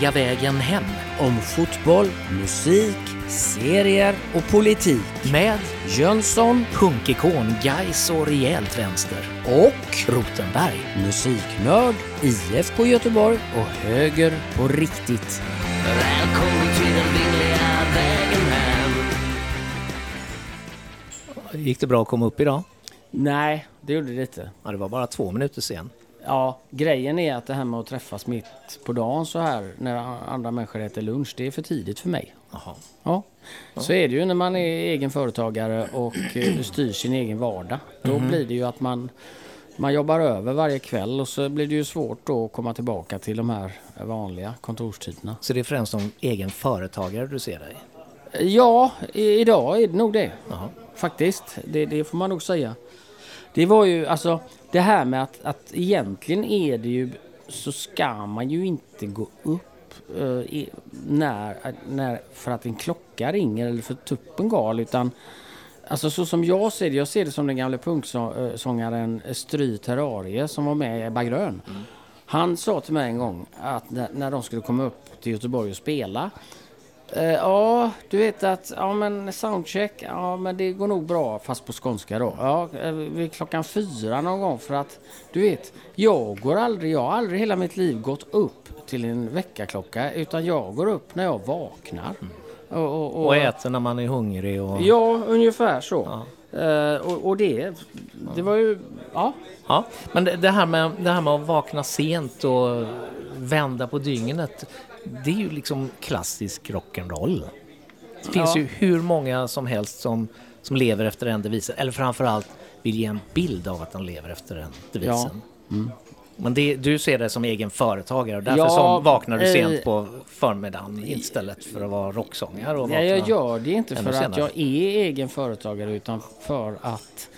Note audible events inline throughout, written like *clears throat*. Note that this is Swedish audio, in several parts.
vingliga vägen hem Om fotboll, musik, serier och politik. med Jönsson punkikon, Gais och rejält vänster. och Rotenberg. musiknörd, IFK Göteborg och höger på riktigt. Välkommen till den vingliga vägen hem Gick det bra att komma upp idag? Nej, det gjorde det inte. Ja, det var bara två minuter sen. Ja, grejen är att det här med att träffas mitt på dagen så här när andra människor äter lunch, det är för tidigt för mig. Jaha. Ja, så är det ju när man är egen företagare och eh, styr sin egen vardag. Då blir det ju att man, man jobbar över varje kväll och så blir det ju svårt då att komma tillbaka till de här vanliga kontorstiderna. Så det är främst som egen företagare du ser dig? Ja, i, idag är det nog det. Jaha. Faktiskt, det, det får man nog säga. Det var ju alltså det här med att, att egentligen är det ju så ska man ju inte gå upp eh, i, när, när, för att en klocka ringer eller för tuppen gal utan Alltså så som jag ser det, jag ser det som den gamla punksångaren Stry Terrarie som var med i Ebba Grön. Han sa till mig en gång att när, när de skulle komma upp till Göteborg och spela ja, du vet att ja, men soundcheck, ja men det går nog bra fast på skånska då. Ja, eh, vid klockan fyra någon gång för att du vet, jag går aldrig, jag har aldrig hela mitt liv gått upp till en väckarklocka utan jag går upp när jag vaknar. Och, och, Och äter när man är hungrig och... Ja, ungefär så. Eh, och, och det, det var ju, ja. Ja, men det, det, här med, det här med att vakna sent och vända på dygnet, det är ju liksom klassisk rock'n'roll. Det finns Ja. ju hur många som helst som, som lever efter den devisen, eller framförallt vill ge en bild av att de lever efter den devisen. Men det, du ser det som egen företagare och därför Ja, som vaknar du eh, sent på förmiddagen istället för att vara rocksångare och Nej, jag gör det inte för att senare. jag är egen företagare utan för att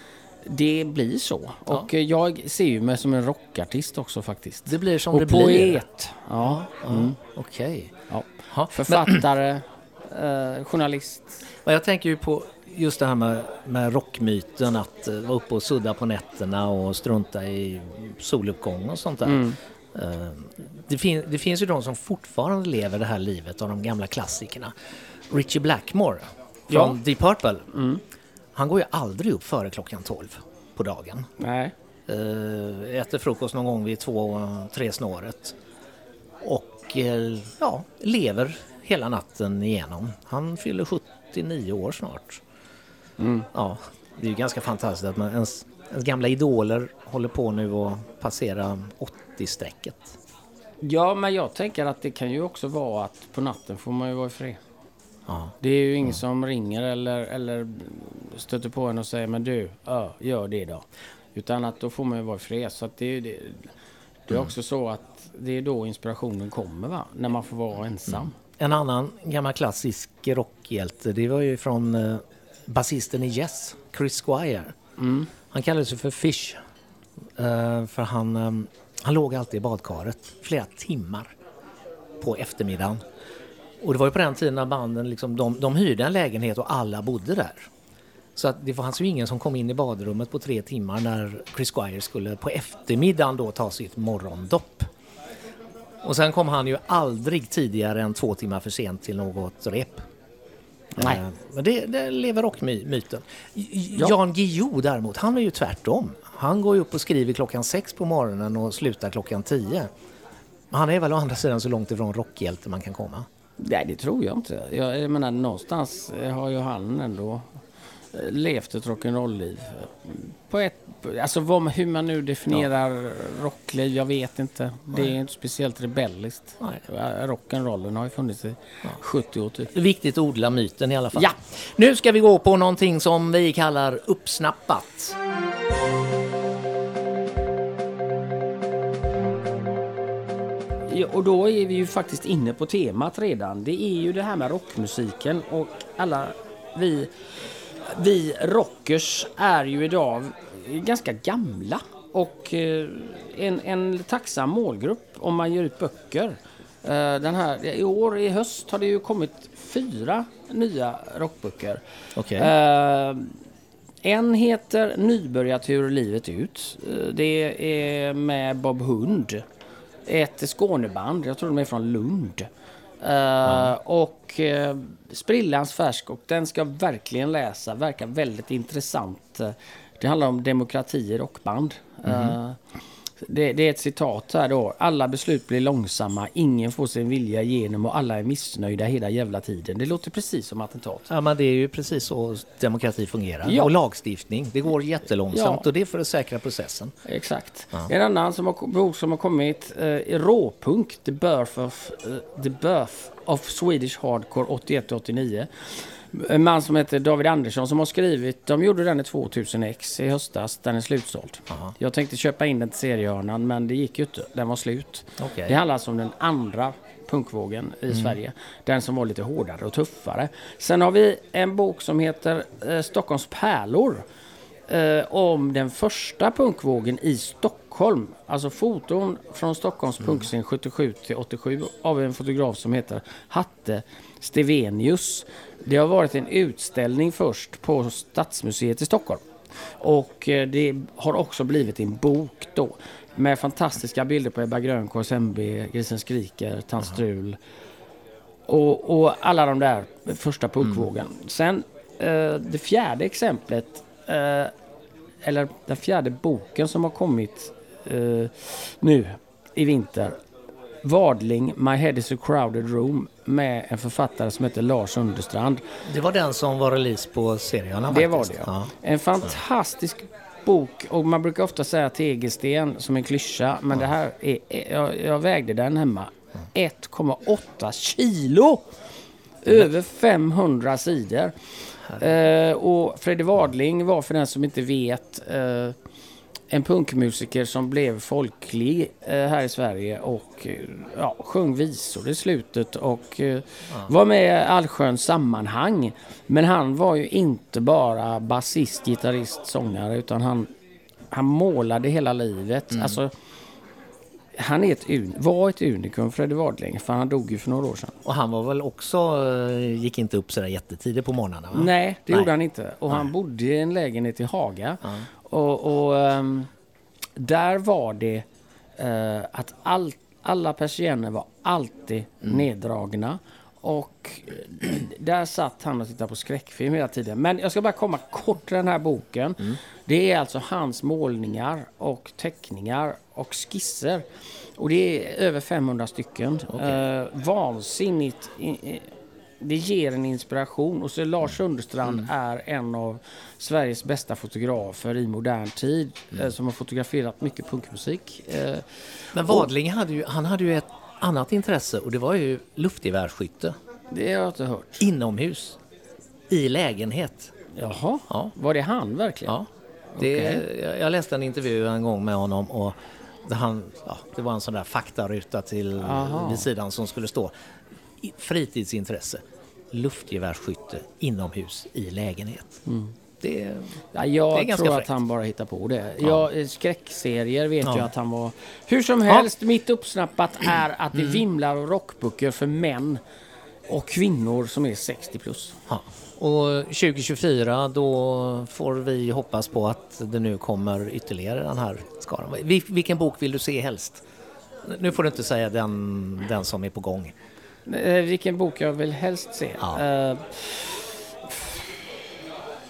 det blir så. Och eh, jag ser ju mig som en rockartist också faktiskt. Det blir som och det blir. poet. Ja. Mm. Okej. ja. Ja, Författare, eh, journalist. Jag tänker ju på just det här med, med rockmyten att uh, vara uppe och sudda på nätterna och strunta i soluppgång och sånt där. Mm. Eh, det, fin- det finns ju de som fortfarande lever det här livet av de gamla klassikerna. Richie Blackmore från Ja. Deep Purple. Mm. Han går ju aldrig upp före klockan 12 på dagen. Nej. Uh, äter frukost någon gång vid två, tre snåret. Och eh, ja, lever hela natten igenom. Han fyller 79 år snart. Mm. Ja, det är ju ganska fantastiskt att man, ens, ens gamla idoler håller på nu att passera 80-strecket. Ja, men jag tänker att det kan ju också vara att på natten får man ju vara i fred. Ja. Det är ju ingen som ringer eller, eller stöter på en och säger men du, ja, gör det då. Utan att då får man ju vara i fred. Så att det, det, det är också så att det är då inspirationen kommer va? När man får vara ensam. En annan gammal klassisk rockhjälte, det var ju från eh, basisten i Yes, Chris Squire. Mm. Han kallade sig för Fish. eh, för han, eh, han låg alltid i badkaret flera timmar på eftermiddagen. Och det var ju på den tiden när banden liksom, de, de hyrde en lägenhet och alla bodde där. Så att det fanns ju ingen som kom in i badrummet på tre timmar när Chris Squire skulle på eftermiddagen då ta sitt morgondopp. Och sen kom han ju aldrig tidigare än två timmar för sent till något rep. Nej. Eh, Men det, det lever rockmyten. Ja. Jan Guillou däremot, han är ju tvärtom. Han går ju upp och skriver klockan sex på morgonen och slutar klockan tio. Han är väl å andra sidan så långt ifrån rockhjälte man kan komma. Nej, det tror jag inte. Jag, jag menar, någonstans har ju han ändå eh, levt ett rock'n'roll-liv. På ett, alltså vad, hur man nu definierar rockliv, jag vet inte. Det är inte speciellt rebelliskt. Nej. Rock'n'rollen har ju funnits i 70 år typ. Viktigt att odla myten i alla fall. Ja. Nu ska vi gå på någonting som vi kallar uppsnappat. Och då är vi ju faktiskt inne på temat redan. Det är ju det här med rockmusiken och alla vi, vi rockers är ju idag ganska gamla och eh, en, en tacksam målgrupp om man ger ut böcker. Eh, Den här, I år, i höst, har det ju kommit fyra nya rockböcker. Okej. Eh, en heter Nybörjartur livet ut. Det är med Bob Hund. Ett Skåneband, jag tror de är från Lund. Eh, Och uh, sprillans färsk och den ska jag verkligen läsa, verkar väldigt intressant. Det handlar om demokrati i rockband. Eh, det, det är ett citat här då. Alla beslut blir långsamma, ingen får sin vilja igenom och alla är missnöjda hela jävla tiden. Det låter precis som attentat. Ja, men det är ju precis så demokrati fungerar. Ja. Och lagstiftning, det går jättelångsamt Ja. och det är för att säkra processen. Exakt. En annan som har, bok som har kommit, eh, Råpunk, The Birth of, eh, The Birth of Swedish Hardcore 81-89. En man som heter David Andersson som har skrivit, de gjorde den i 2000x i höstas, den är slutsåld. Jag tänkte köpa in den till seriehörnan men det gick ju inte, den var slut. Okej. Det handlar alltså om den andra punkvågen i Sverige. Den som var lite hårdare och tuffare. Sen har vi en bok som heter eh, Stockholms pärlor eh, om den första punkvågen i Stockholm. Alltså foton från Stockholms punkscen 77 till 87 av en fotograf som heter Hatte Stevenius. Det har varit en utställning först på Stadsmuseet i Stockholm. Och eh, det har också blivit en bok då. Med fantastiska bilder på Ebba Grön, KSMB, Grisen Skriker, Tant Strul. Och, och alla de där första punkvågen. Sen eh, det fjärde exemplet, eh, eller den fjärde boken som har kommit nu i vinter. Vadling, My Head is a crowded room med en författare som heter Lars Understrand. Det var den som var release på serierna Det var faktiskt. det ja. En fantastisk bok och man brukar ofta säga tegelsten som en klyscha. Men det här är, jag, jag vägde den hemma. 1,8 kilo! Över 500 sidor. Eh, och Freddy Wadling var för den som inte vet eh, en punkmusiker som blev folklig eh, här i Sverige och eh, ja, sjöng visor i slutet och eh, var med i allsköns sammanhang. Men han var ju inte bara basist, gitarrist, sångare utan han, han målade hela livet. Alltså, han är ett, un- var ett unikum, Freddy Wadling, för han dog ju för några år sedan. Och han var väl också, gick inte upp sådär jättetidigt på morgnarna? Va? Nej, det Nej. gjorde han inte. Och han bodde i en lägenhet i Haga. Och, och ehm, där var det eh, att all, alla persienner var alltid neddragna. Och eh, där satt han och tittade på skräckfilm hela tiden. Men jag ska bara komma kort till den här boken. Det är alltså hans målningar och teckningar och skisser. Och det är över 500 stycken. Eh, vansinnigt det ger en inspiration. Och så Lars Sunderstrand är en av Sveriges bästa fotografer i modern tid. eh, Som har fotograferat mycket punkmusik. Eh, Men Wadling hade ju, han hade ju ett annat intresse och det var ju luftgevärsskytte. det har jag inte hört. Inomhus. I lägenhet. Jaha, Ja. var det han verkligen? Ja. Det, Okej. jag, läste en intervju en gång med honom och det, han, ja, det var en sån där faktaruta till Aha. vid sidan som skulle stå fritidsintresse. Luftgevärsskytte inomhus i lägenhet. Det, Ja, Det är jag tror fräckt. att han bara hittar på det. Ja. Jag, skräckserier vet Ja. jag att han var... Hur som helst, mitt uppsnappat är att det vimlar av rockböcker för män och kvinnor som är 60 plus. ja. Och 2024 då får vi hoppas på att det nu kommer ytterligare den här skaran. Vil- Vilken bok vill du se helst? Nu får du inte säga den, den som är på gång. Eh, vilken bok jag vill helst se? Ja. Eh,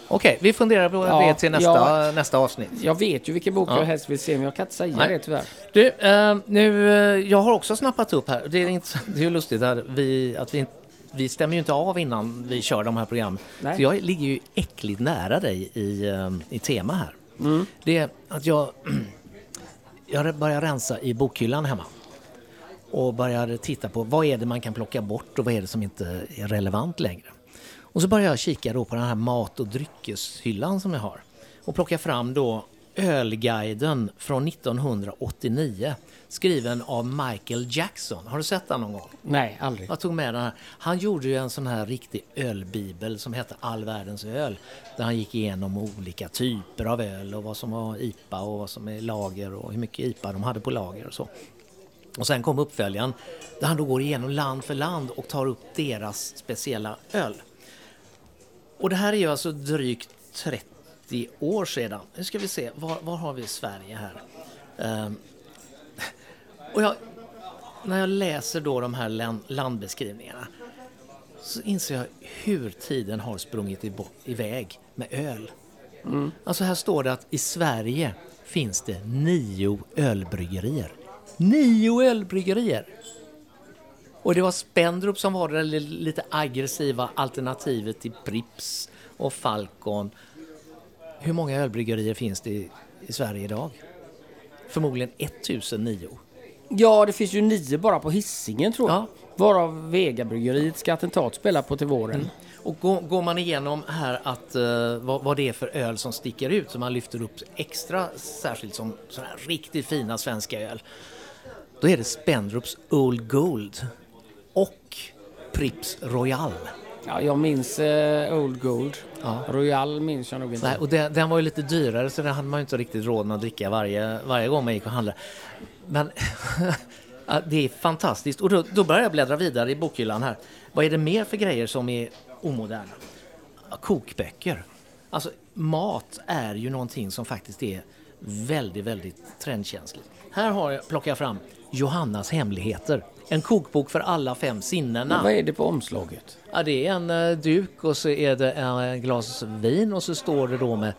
Okej, vi funderar på Ja, det till nästa, ja. nästa avsnitt. jag vet ju vilken bok Ja. jag helst vill se, men jag kan inte säga Nej. det tyvärr. Du, eh, nu, eh, jag har också snappat upp här. Det är, inte, det är ju lustigt här, vi, att vi, vi stämmer ju inte av innan vi kör de här programmen. Jag ligger ju äckligt nära dig i, i tema här. Det är att jag, *clears throat* jag börjar rensa i bokhyllan hemma. Och börjar titta på vad är det man kan plocka bort och vad är det som inte är relevant längre. Och så börjar jag kika då på den här mat och dryckeshyllan som jag har. Och plocka fram då Ölguiden från 1989. Skriven av Michael Jackson. Har du sett den någon gång? Nej, aldrig. Jag tog med den här. Han gjorde ju en sån här riktig ölbibel som hette All världens öl. Där han gick igenom olika typer av öl och vad som var IPA och vad som är lager och hur mycket IPA de hade på lager och så. Och sen kom uppföljaren där han då går igenom land för land och tar upp deras speciella öl. Och det här är ju alltså drygt 30 år sedan. Nu ska vi se, var, var har vi Sverige här? Ehm, och jag, när jag läser då de här land, landbeskrivningarna så inser jag hur tiden har sprungit i, iväg med öl. Mm. Alltså här står det att i Sverige finns det nio ölbryggerier. Nio ölbryggerier! Och det var Spendrup som var det lite aggressiva alternativet till Prips och Falcon. Hur många ölbryggerier finns det i, i Sverige idag? Förmodligen 1009. Ja, det finns ju nio bara på hissingen tror jag. Ja. Varav ska attentat spela på till våren. Mm. Och går, går, man igenom här att, uh, vad, vad, det är för öl som sticker ut, som man lyfter upp extra särskilt som sådana här riktigt fina svenska öl. Då är det Spendrups Old Gold och Prips Royal. Ja, jag minns uh, Old Gold. Ja. Royal minns jag nog inte. Nej, och den, den, var ju lite dyrare så den hade man ju inte riktigt råd med att dricka varje, varje gång man gick och handlade. Men *laughs* det är fantastiskt. Och då, då börjar jag bläddra vidare i bokhyllan här. Vad är det mer för grejer som är omoderna? Kokböcker. Alltså mat är ju någonting som faktiskt är väldigt, väldigt trendkänsligt. Här har jag, plockar jag fram Johannas hemligheter. En kokbok för alla fem sinnena. Men vad är det på omslaget? Ja, det är en uh, duk och så är det en glas vin och så står det då med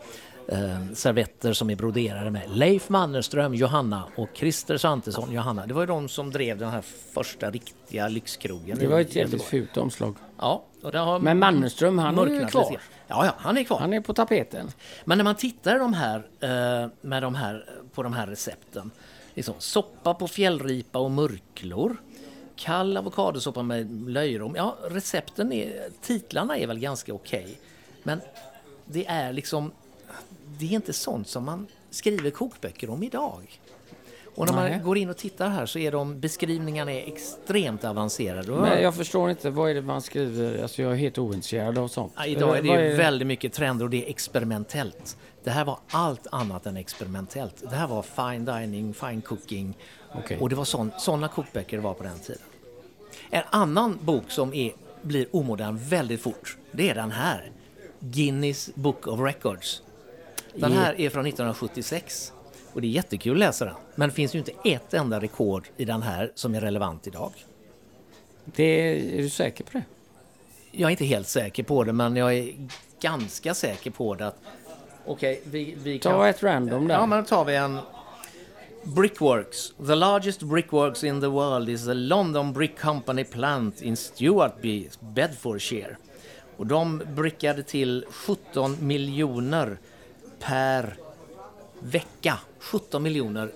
eh, servetter som är broderade med Leif Mannerström, Johanna och Christer Svantesson, Johanna. Det var ju de som drev den här första riktiga lyxkrogen. Det var ett jävligt fult omslag. Ja. Och det har Men Mannerström, han är ju kvar. Ja, ja, han är kvar. Han är på tapeten. Men när man tittar de här, eh, med de här, på de här recepten. Liksom, soppa på fjällripa och murklor. Kall avokadosoppa med löjrom. Ja, recepten är, titlarna är väl ganska okej. Okay, men det är liksom det är inte sånt som man skriver kokböcker om idag. Och när man Nej. går in och tittar här så är de beskrivningarna är extremt avancerade. Men jag förstår inte, vad är det man skriver? Alltså jag är helt ointresserad av sånt. Ja, idag är det är... väldigt mycket trender och det är experimentellt. Det här var allt annat än experimentellt. Det här var fine dining, fine cooking. Okay. Och det var sådana kokböcker det var på den tiden. En annan bok som är, blir omodern väldigt fort, det är den här. Guinness Book of Records. Den här är från 1976 och det är jättekul att läsa den. Men det finns ju inte ett enda rekord i den här som är relevant idag. Det, är du säker på det? Jag är inte helt säker på det, men jag är ganska säker på det. Okej, okay, vi, vi kan... Ta ett random där. Ja, men då tar vi en... Brickworks. The largest brickworks in the world is the London Brick Company plant in Stuartby, Bedfordshire. Och de brickade till 17 miljoner per vecka. 17 miljoner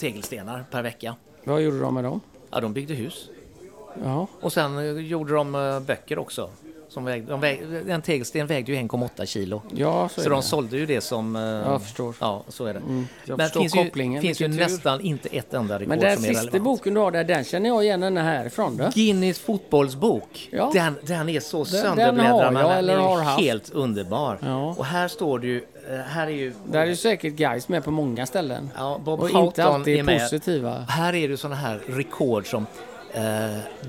tegelstenar per vecka. Vad gjorde de med dem? Ja, de byggde hus. Ja. Och sen eh, gjorde de eh, böcker också. Som vägde, de vägde, en tegelsten vägde ju 1,8 kilo. Ja, så, så de sålde ju det som... Eh, jag förstår. Ja, så är det. Mm, Men det finns ju, finns ju nästan inte ett enda rekord Men den som är sista relevant. boken du har där, den känner jag igen den härifrån. Då. Guinness fotbollsbok. Ja. Den, den är så sönderbläddrad. Den har jag, eller har haft. helt underbar. Ja. Och här står det ju... Här är ju... Där är ju säkert guys med på många ställen. Ja, Bob och inte alltid är med. positiva. Här är det sådana här rekord som eh,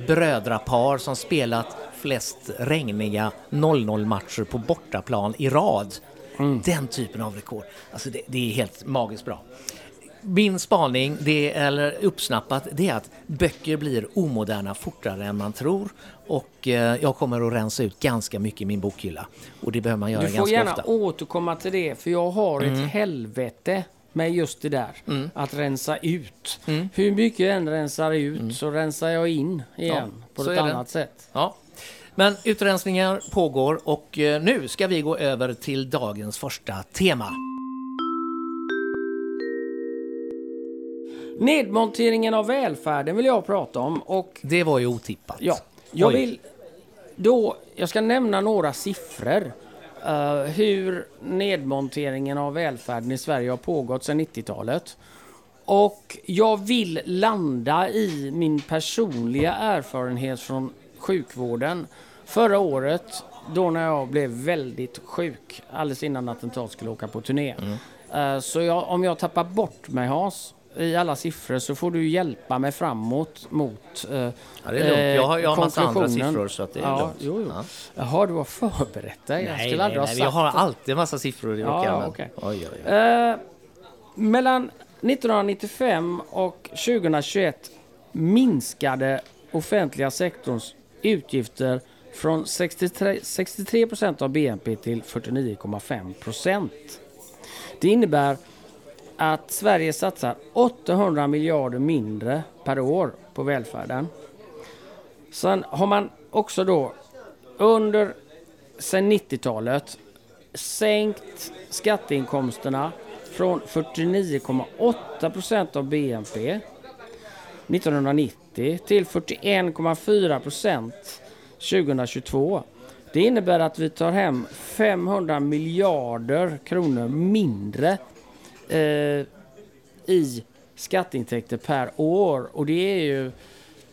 brödrapar som spelat flest regniga 0-0 matcher på bortaplan i rad. Mm. Den typen av rekord. Alltså det, det, är helt magiskt bra. Min spaning, det, eller uppsnappat, det är att böcker blir omoderna fortare än man tror. Och eh, jag kommer att rensa ut ganska mycket i min bokhylla. Och det behöver man göra ganska ofta. Du får gärna återkomma till det, för jag har mm. ett helvete med just det där. Mm. Att rensa ut. Mm. Hur mycket jag än rensar ut mm. så rensar jag in igen ja, på ett annat det. sätt. Ja. Men utrensningar pågår och eh, nu ska vi gå över till dagens första tema. Nedmonteringen av välfärden vill jag prata om. Och det var ju otippat. Ja, jag vill då, jag ska nämna några siffror. Uh, hur nedmonteringen av välfärden i Sverige har pågått sedan 90-talet. Och jag vill landa i min personliga erfarenhet från sjukvården. Förra året, då när jag blev väldigt sjuk, alldeles innan attentat skulle åka på turné. Mm. Uh, så jag, om jag tappar bort mig Hans i alla siffror så får du hjälpa mig framåt mot uh, ja, det är lugnt. Jag har, jag har massa andra siffror så att det är ja, lugnt. Jo, jo. Ja. Jaha, du har förberett dig? Nej, jag nej, nej, jag har alltid massa siffror i ja, okay. oj, oj, oj. Uh, mellan 1995 och 2021 minskade offentliga sektorns utgifter från 63, 63 procent av BNP till 49,5 procent. Det innebär att Sverige satsar 800 miljarder mindre per år på välfärden. Sen har man också då under sen 90-talet sänkt skatteinkomsterna från 49,8 procent av BNP 1990 till 41,4 procent 2022. Det innebär att vi tar hem 500 miljarder kronor mindre eh, i skatteintäkter per år. Och det är ju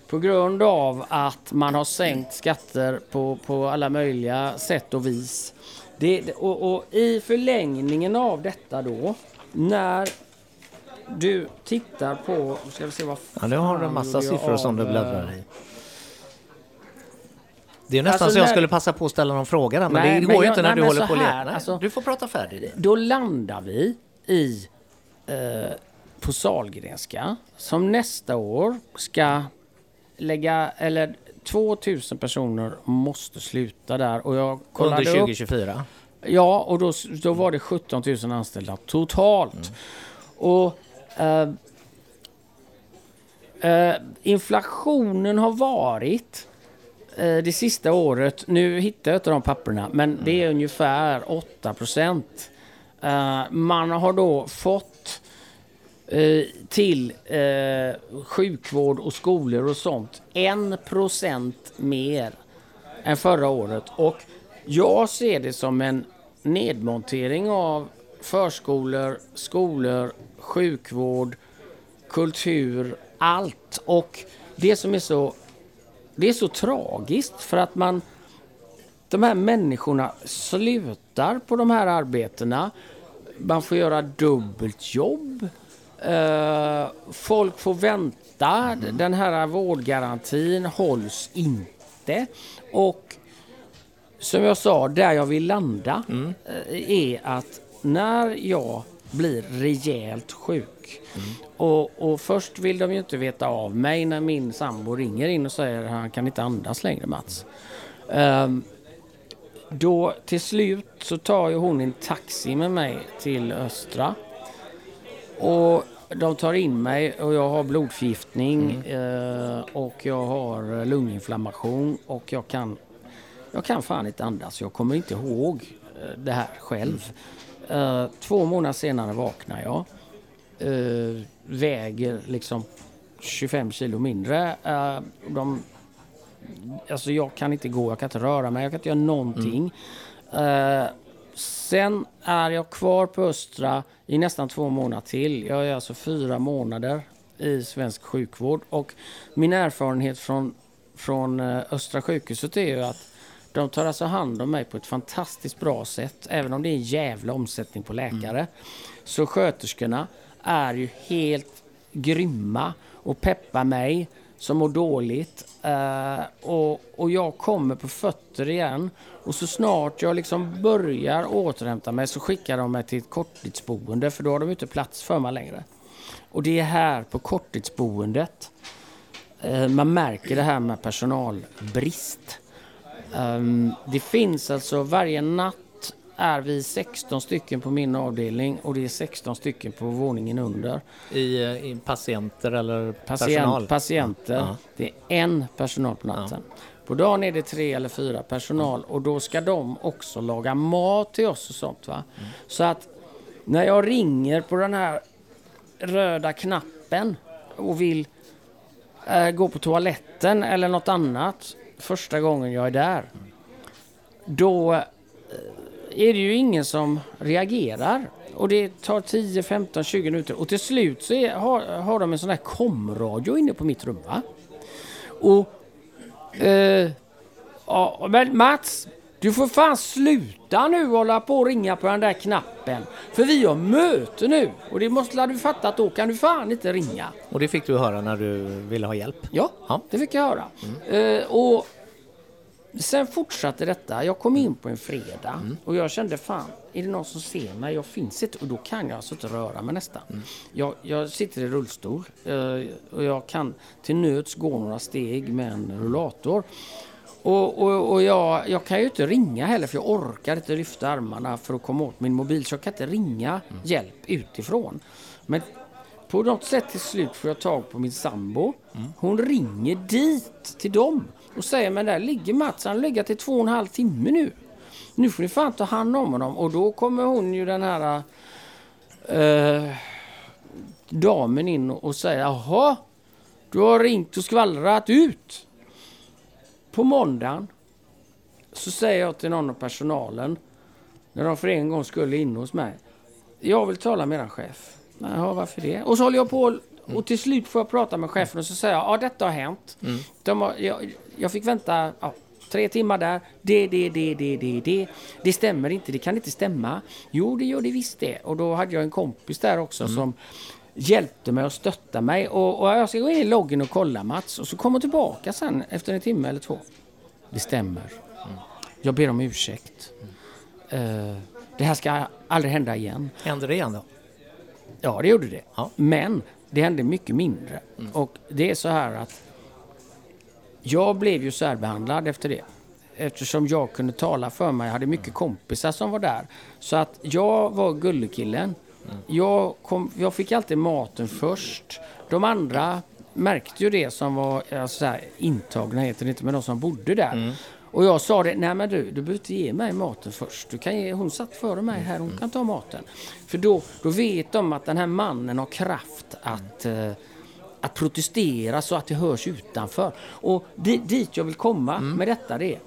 på grund av att man har sänkt skatter på, på alla möjliga sätt och vis. Det, och, och i förlängningen av detta då, när du tittar på... Ska vi se vad Ja, nu har du en massa gjorde jag siffror som du av, bläddrar eh, i. Det är nästan Alltså, så jag när- skulle passa på att ställa någon fråga där, men Nej, det men går ju jag- inte när nej, du men håller så på och här, letar. Nej, alltså- Du får prata färdigt. Då landar vi i eh, på Salgrenska som nästa år ska lägga, eller 2000 personer måste sluta där och jag kollade Under upp 2024. Ja, och då, då var det 17 000 anställda totalt. Och Uh, inflationen har varit uh, det sista året, nu hittar jag inte de papperna, men det är ungefär 8 procent. Man har då fått till sjukvård och skolor och sånt 1 procent mer än förra året. Och jag ser det som en nedmontering av förskolor, skolor, sjukvård, kultur, allt. Och det som är så, det är så tragiskt för att man de här människorna slutar på de här arbetena. Man får göra dubbelt jobb. Eh, folk får vänta. Den här vårdgarantin hålls inte. Och som jag sa, där jag vill landa eh, är att när jag blir rejält sjuk och, och först vill de ju inte veta av mig när min sambo ringer in och säger att han kan inte andas längre Mats. Ehm, då till slut så tar ju hon en taxi med mig till Östra. Och de tar in mig och jag har blodförgiftning eh, och jag har lunginflammation och jag kan, jag kan fan inte andas. Jag kommer inte ihåg eh, det här själv. Eh, två månader senare vaknar jag. Uh, väger liksom 25 kilo mindre. Uh, de Alltså jag kan inte gå, jag kan inte röra mig, jag kan inte göra någonting. Eh, sen är jag kvar på Östra i nästan två månader till. Jag är alltså fyra månader i svensk sjukvård. Och min erfarenhet från, från Östra sjukhuset är ju att de tar alltså hand om mig på ett fantastiskt bra sätt. Även om det är en jävla omsättning på läkare. Så sköterskorna är ju helt grymma och peppar mig som mår dåligt. Eh, och, och jag kommer på fötter igen. Och så snart jag liksom börjar återhämta mig så skickar de mig till ett korttidsboende för då har de inte plats för mig längre. Och det är här på korttidsboendet eh, man märker det här med personalbrist. Ehm, det finns alltså varje natt är vi 16 stycken på min avdelning och det är 16 stycken på våningen under. I, eh, I patienter eller Patient, personal? Patienter. Ja. Det är en personal på natten. På dagen är det tre eller fyra personal och då ska de också laga mat till oss och sånt. Va? Mm. Så att när jag ringer på den här röda knappen och vill eh, gå på toaletten eller något annat första gången jag är där. Då eh, är det ju ingen som reagerar. Och det tar 10, 15, 20 minuter. Och till slut så är, har, har de en sån här komradio inne på mitt rum. Va? Och... Eh, ja, men Mats, du får fan sluta nu hålla på och ringa på den där knappen. För vi har möte nu. Och det måste du fatta att då kan du fan inte ringa. Och det fick du höra när du ville ha hjälp? Ja, Ja. det fick jag höra. Eh, och sen fortsatte detta. Jag kom in på en fredag och jag kände fan, är det någon som ser mig? Jag finns inte och då kan jag alltså inte röra mig nästan. Jag, jag sitter i rullstol eh, och jag kan till nöds gå några steg med en rullator. Och, och, och jag, jag kan ju inte ringa heller för jag orkar inte lyfta armarna för att komma åt min mobil så jag kan inte ringa hjälp utifrån. Men på något sätt till slut får jag tag på min sambo. Hon ringer dit till dem och säger men där ligger Mats, han har legat i två och en halv timme nu. Nu får ni fan ta hand om honom och då kommer hon ju den här eh, damen in och säger jaha, du har ringt och skvallrat ut. På måndagen så säger jag till någon av personalen när de för en gång skulle in hos mig. Jag vill tala med er chef. Jaha, varför det? Och så håller jag på och till slut får jag prata med chefen och så säger jag ja detta har hänt. De har, jag, jag fick vänta ja, tre timmar där. Det, det, det, det, det, det. Det stämmer inte, det kan inte stämma. Jo, det gör det visst det. Och då hade jag en kompis där också som hjälpte mig och stöttade mig. Och, och jag ska gå in i loggen och kolla Mats. Och så kommer tillbaka sen efter en timme eller två. Det stämmer. Jag ber om ursäkt. Eh, det här ska aldrig hända igen. Hände det igen då? Ja, det gjorde det. Ja. Men det hände mycket mindre. Och det är så här att jag blev ju särbehandlad efter det. Eftersom jag kunde tala för mig. Jag hade mycket kompisar som var där. Så att jag var gullekillen. Jag, kom, jag fick alltid maten först. De andra märkte ju det som var alltså så här, intagna, heter det inte, men de som bodde där. Och jag sa det, nej men du, du behöver inte ge mig maten först. Du kan ge, hon satt före mig här, hon kan ta maten. För då, då vet de att den här mannen har kraft att, eh, att protestera så att det hörs utanför. Och di, dit jag vill komma med detta det är,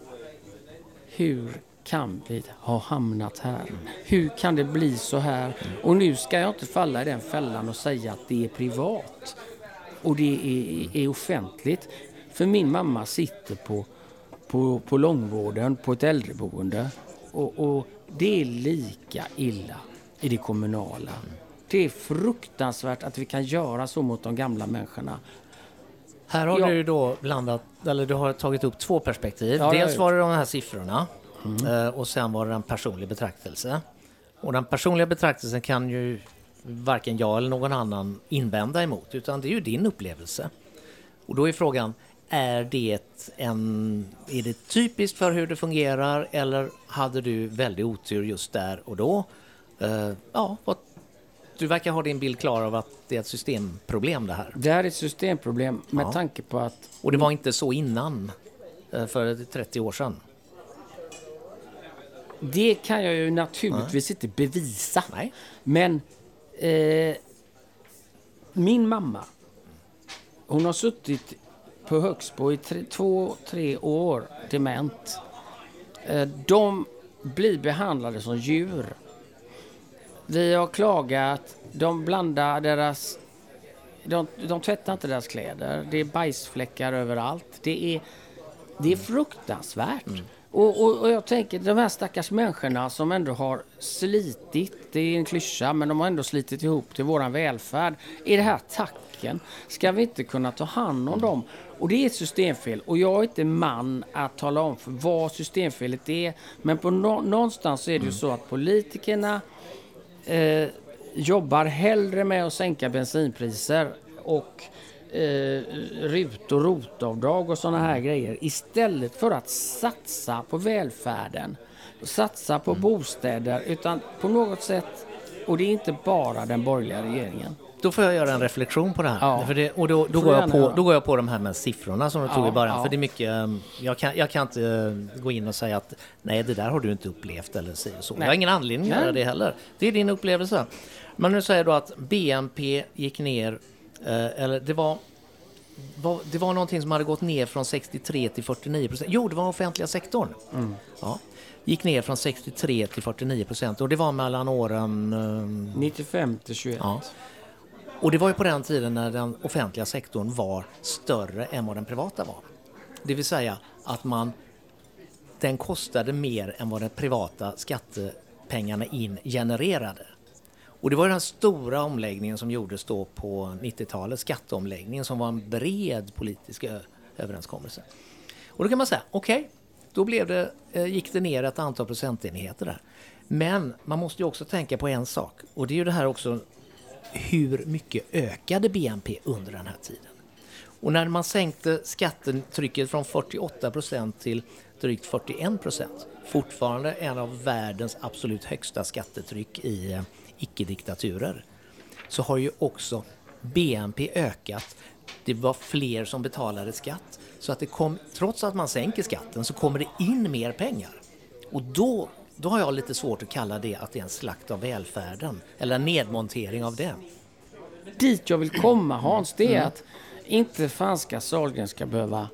hur kan vi ha hamnat här? Hur kan det bli så här? Och nu ska jag inte falla i den fällan och säga att det är privat och det är, är offentligt. För min mamma sitter på, på, på långvården på ett äldreboende och, och det är lika illa i det kommunala. Det är fruktansvärt att vi kan göra så mot de gamla människorna. Här har Ja. du då blandat, eller du har tagit upp två perspektiv. Ja, Dels var det de här siffrorna eh, och sen var det en personlig betraktelse. Och den personliga betraktelsen kan ju varken jag eller någon annan invända emot, utan det är ju din upplevelse. Och då är frågan, är det, en, är det typiskt för hur det fungerar eller hade du väldigt otur just där och då? Eh, ja, vad, du verkar ha din bild klar av att det är ett systemproblem det här. Det här är ett systemproblem med Ja. tanke på att Och det var inte så innan, eh, för 30 år sedan. Det kan jag ju naturligtvis inte bevisa. Nej. Men eh, min mamma, hon har suttit på Högsbo i tre, två, tre år, dement. Eh, de blir behandlade som djur. Vi har klagat, de blandar deras... De, de tvättar inte deras kläder, det är bajsfläckar överallt. Det är, det är fruktansvärt. Och, och, och jag tänker, de här stackars människorna som ändå har slitit, det är en klyscha, men de har ändå slitit ihop till våran välfärd. Är det här tacken? Ska vi inte kunna ta hand om dem? Och det är ett systemfel. Och jag är inte man att tala om för vad systemfelet är. Men på nå- någonstans är det ju så att politikerna eh, jobbar hellre med att sänka bensinpriser och eh, RUT och ROT-avdrag och sådana här grejer istället för att satsa på välfärden, satsa på bostäder, utan på något sätt, och det är inte bara den borgerliga regeringen. Då får jag göra en reflektion på det här. Ja. För det, och då, då, går jag på, då går jag på de här med siffrorna som du tog Ja, i början. ja. För det är mycket, eh, jag kan, jag kan inte eh, gå in och säga att nej, det där har du inte upplevt eller så. Nej. Jag har ingen anledning att göra det heller. Det är din upplevelse. Men nu säger du att BNP gick ner, eh, eller det var var, det var någonting som hade gått ner från 63 till 49 procent. Jo, det var offentliga sektorn. Mm. Ja. Gick ner från 63 till 49 procent och det var mellan åren eh, 95 till 21. Ja. Och det var ju på den tiden när den offentliga sektorn var större än vad den privata var. Det vill säga att man, den kostade mer än vad den privata skattepengarna in genererade. Och det var den stora omläggningen som gjordes då på 90-talet, skatteomläggningen som var en bred politisk överenskommelse. Och då kan man säga, okej, då blev det, eh, gick det ner ett antal procentenheter där. Men man måste ju också tänka på en sak och det är ju det här också hur mycket ökade BNP under den här tiden? Och när man sänkte skattetrycket från 48 procent till drygt 41 procent, fortfarande en av världens absolut högsta skattetryck i eh, icke-diktaturer, så har ju också BNP ökat. Det var fler som betalade skatt. Så att det kom, trots att man sänker skatten så kommer det in mer pengar. Och då, då har jag lite svårt att kalla det att det är en slakt av välfärden eller en nedmontering av den. Dit jag vill komma Hans, det är att inte Franska Sahlgrenska behöva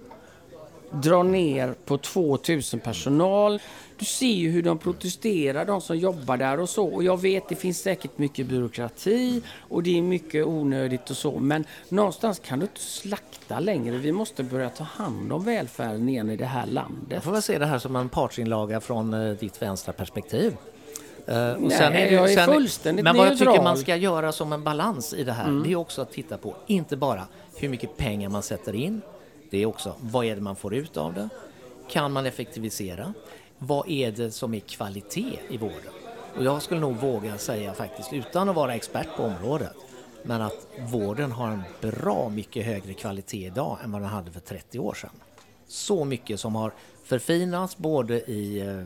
dra ner på 2000 personal. Du ser ju hur de protesterar, de som jobbar där och så. Och jag vet, det finns säkert mycket byråkrati och det är mycket onödigt och så. Men någonstans kan du inte slakta längre. Vi måste börja ta hand om välfärden igen i det här landet. Jag får väl se det här som en partsinlaga från eh, ditt vänstra perspektiv. Och Nej, jag är fullständigt Men vad jag tycker man ska göra som en balans i det här, det är också att titta på, inte bara hur mycket pengar man sätter in, det är också vad är det man får ut av det? Kan man effektivisera? Vad är det som är kvalitet i vården? Och jag skulle nog våga säga faktiskt, utan att vara expert på området, men att vården har en bra mycket högre kvalitet idag än vad den hade för 30 år sedan. Så mycket som har förfinats både i eh,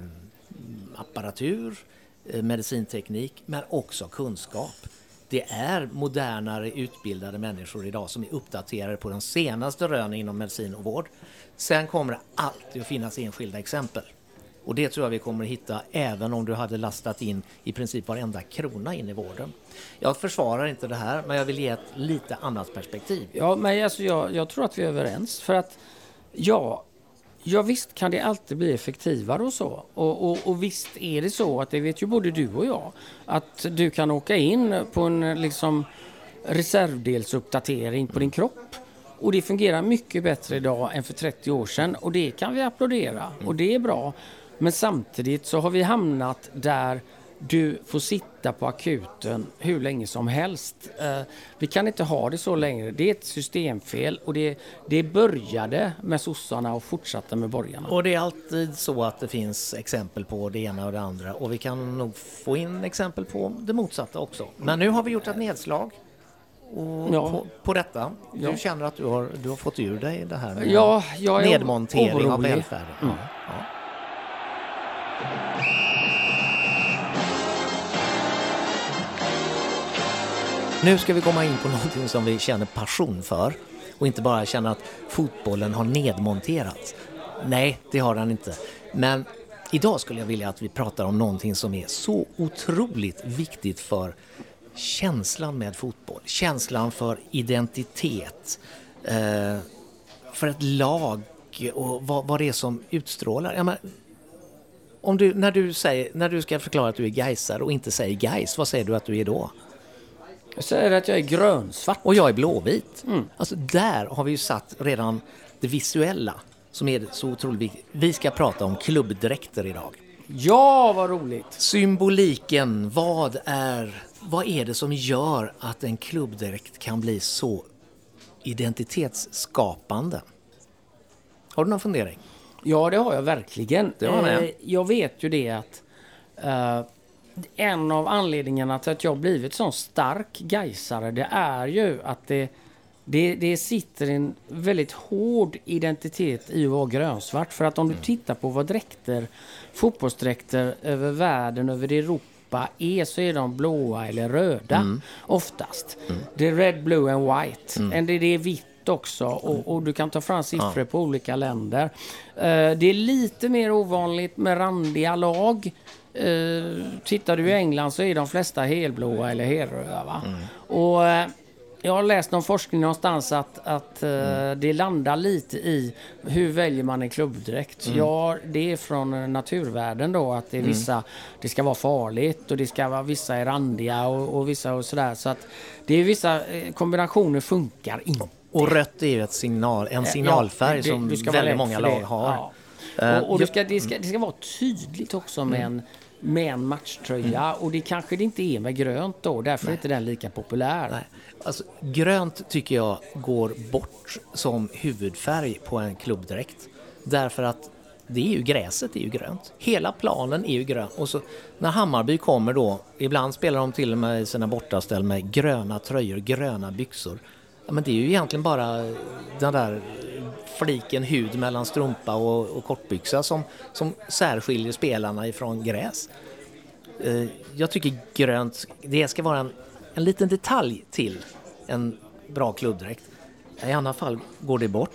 apparatur, eh, medicinteknik, men också kunskap. Det är modernare utbildade människor idag som är uppdaterade på de senaste rönen inom medicin och vård. Sen kommer det alltid att finnas enskilda exempel. Och det tror jag vi kommer att hitta även om du hade lastat in i princip varenda krona in i vården. Jag försvarar inte det här, men jag vill ge ett lite annat perspektiv. Ja, men alltså jag, jag tror att vi är överens. För att ja, ja, visst kan det alltid bli effektivare och så. Och, och, och visst är det så att det vet ju både du och jag att du kan åka in på en liksom reservdelsuppdatering på din kropp. Och det fungerar mycket bättre idag än för 30 år sedan och det kan vi applådera och det är bra. Men samtidigt så har vi hamnat där du får sitta på akuten hur länge som helst. Eh, vi kan inte ha det så längre. Det är ett systemfel och det, det började med sossarna och fortsatte med borgarna. Och det är alltid så att det finns exempel på det ena och det andra och vi kan nog få in exempel på det motsatta också. Men nu har vi gjort ett nedslag Ja. på, på detta. Du Ja. känner att du har, du har fått ur dig det här med Ja, nedmontering av orolig. välfärden. Mm. Ja. Nu ska vi komma in på *laughs* någonting som vi känner passion för och inte bara känna att fotbollen har nedmonterats. Nej, det har den inte. Men idag skulle jag vilja att vi pratar om någonting som är så otroligt viktigt för känslan med fotboll, känslan för identitet, eh, för ett lag och vad, vad det är som utstrålar. Ja, men, om du, när, du säger, när du ska förklara att du är Gaisare och inte säger Gais, vad säger du att du är då? Jag säger att jag är grönsvart. Och jag är blåvit. Alltså där har vi ju satt redan det visuella som är så otroligt viktigt. Vi ska prata om klubbdräkter idag. Ja, vad roligt! Symboliken, vad är, vad är det som gör att en klubbdräkt kan bli så identitetsskapande? Har du någon fundering? Ja, det har jag verkligen. Det har jag. Eh, jag vet ju det att eh, en av anledningarna till att jag blivit sån stark gaisare det är ju att det, det, det sitter en väldigt hård identitet i att vara grönsvart. För att om du tittar på vad dräkter, fotbollsdräkter över världen, över Europa är så är de blåa eller röda oftast. Det är red, blue and white. Mm. Det, det är vitt också och, och du kan ta fram siffror på olika länder. Eh, det är lite mer ovanligt med randiga lag. Eh, tittar du i England så är de flesta helblåa eller helröda. Va? Och, eh, jag har läst någon forskning någonstans att, att eh, det landar lite i hur väljer man en klubbdräkt. Ja, det är från naturvärlden då att det är vissa, det ska vara farligt och det ska vara vissa är randiga och, och vissa och sådär. Så att det är vissa eh, kombinationer funkar inte. Och rött är ju ett signal, en signalfärg Ja, det- som väldigt många lag har. Ja. Eh, Och, och det, ska, det, ska, det ska vara tydligt också med en, med en matchtröja. Mm. Och det kanske det inte är med grönt då. Därför är inte den lika populär. Nej. Alltså, grönt tycker jag går bort som huvudfärg på en klubbdräkt. Därför att det är ju gräset är ju grönt. Hela planen är ju grön. Och så när Hammarby kommer då, ibland spelar de till och med i sina bortaställ med gröna tröjor, gröna byxor. Ja, men det är ju egentligen bara den där fliken hud mellan strumpa och, och kortbyxa som, som särskiljer spelarna ifrån gräs. Eh, jag tycker grönt, det ska vara en, en liten detalj till en bra klubbdräkt. I annat fall går det bort.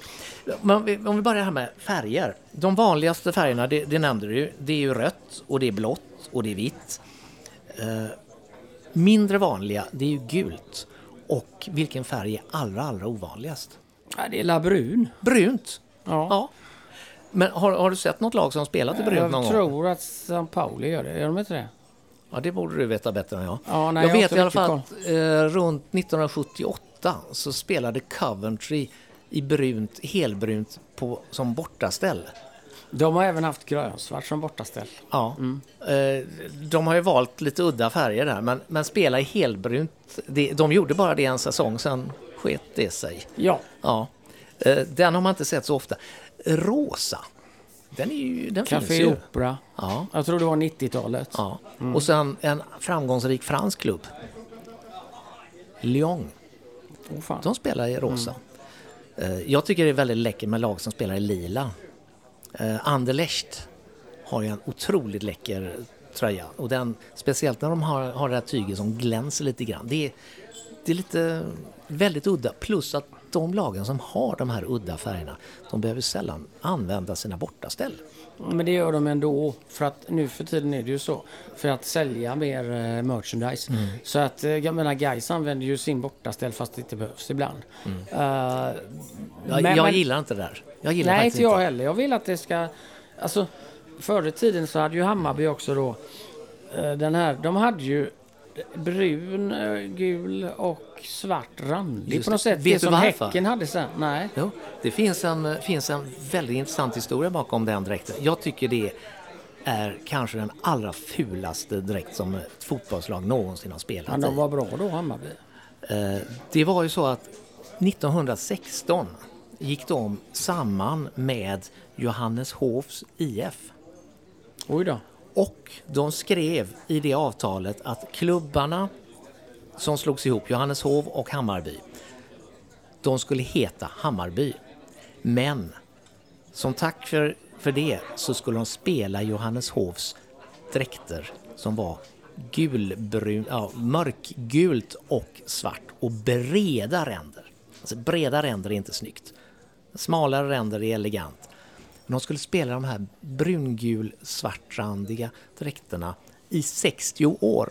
Men om vi- börjar här med färger. De vanligaste färgerna, det, det nämnde du ju, det är ju rött och det är blått och det är vitt. Eh, mindre vanliga, det är ju gult. Och vilken färg är allra, allra ovanligast? Ja, det är labrun. Brunt. Ja. Ja. Men har, har du sett något lag som spelat i brunt Jag någon gång? tror att San Pauli gör det. Gör de inte det? Ja, det borde du veta bättre än jag. Ja, nej, jag jag vet i alla fall att eh, runt 1978 så spelade Coventry i brunt, helbrunt på, som bortaställ. De har även haft grönsvart som bortaställ. Ja. Eh, de har ju valt lite udda färger där, men, men spela i helbrunt, de gjorde bara det en säsong, sen sket det sig. Ja, Ja. Eh, den har man inte sett så ofta. Rosa, den, är ju, den finns Café ju. Opera. Ja. Jag tror det var 90-talet. Ja. Och sen en framgångsrik fransk klubb. Lyon. Oh. De spelar i rosa. Eh, Jag tycker det är väldigt läckert med lag som spelar i lila. Eh, Anderlecht har ju en otroligt läcker tröja. Och den, speciellt när de har, har det här tyget som glänser lite grann. Det är, det är lite väldigt udda. Plus att de lagen som har de här udda färgerna, de behöver sällan använda sina bortaställ. Men det gör de ändå. För att nu för tiden är det ju så. För att sälja mer eh, merchandise. Mm. Så att eh, jag menar Gais använder ju sin bortaställ fast det inte behövs ibland. Eh, Jag, men- Mm. jag gillar inte det där. Jag gillar Nej, inte jag heller. Jag vill att det ska... Alltså, förr i tiden så hade ju Hammarby också då eh, den här... De hade ju brun, eh, gul och svart randig Just på något sätt. Vet det som varför? Häcken hade sen. Nej. Jo, det finns en, finns en väldigt intressant historia bakom den dräkten. Jag tycker det är kanske den allra fulaste dräkt som ett fotbollslag någonsin har spelat Men de var bra då, Hammarby. Eh, Det var ju så att 1916 gick de samman med Johanneshovs IF. Oj då. Och de skrev i det avtalet att klubbarna som slogs ihop, Johanneshov och Hammarby, de skulle heta Hammarby. Men som tack för, för det så skulle de spela Johanneshovs dräkter som var gulbrun, ja, mörkgult och svart och breda ränder. Alltså breda ränder är inte snyggt. Smalare ränder är elegant. Men de skulle spela de här brungul svartrandiga dräkterna i 60 år.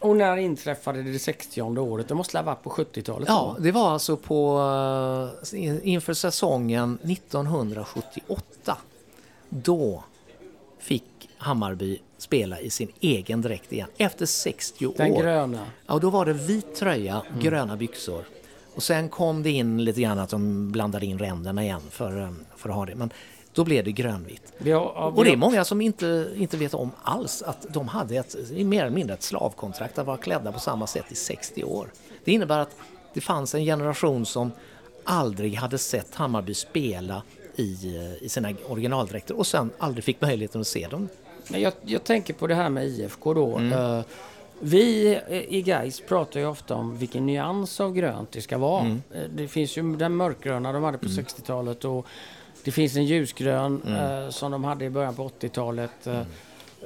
Och när inträffade det 60 året? Det måste ha varit på 70-talet? Ja, det var alltså på eh, inför säsongen 1978. Då fick Hammarby spela i sin egen dräkt igen efter 60 Den år. gröna. Ja, då var det vit tröja, Mm. gröna byxor. Och sen kom det in lite grann att de blandade in ränderna igen för, eh, för att ha det. Men då blev det grönvitt. Ja, Och det är många som inte, inte vet om alls att de hade ett, mer eller mindre ett slavkontrakt att vara klädda på samma sätt i 60 år. Det innebär att det fanns en generation som aldrig hade sett Hammarby spela i, eh, i sina originaldräkter och sen aldrig fick möjligheten att se dem. Jag, jag tänker på det här med IFK då. Mm. Vi eh, i Gais pratar ju ofta om vilken nyans av grönt det ska vara. Mm. Eh, Det finns ju den mörkgröna de hade på 60-talet och det finns en ljusgrön Mm. eh, som de hade i början på 80-talet. Eh,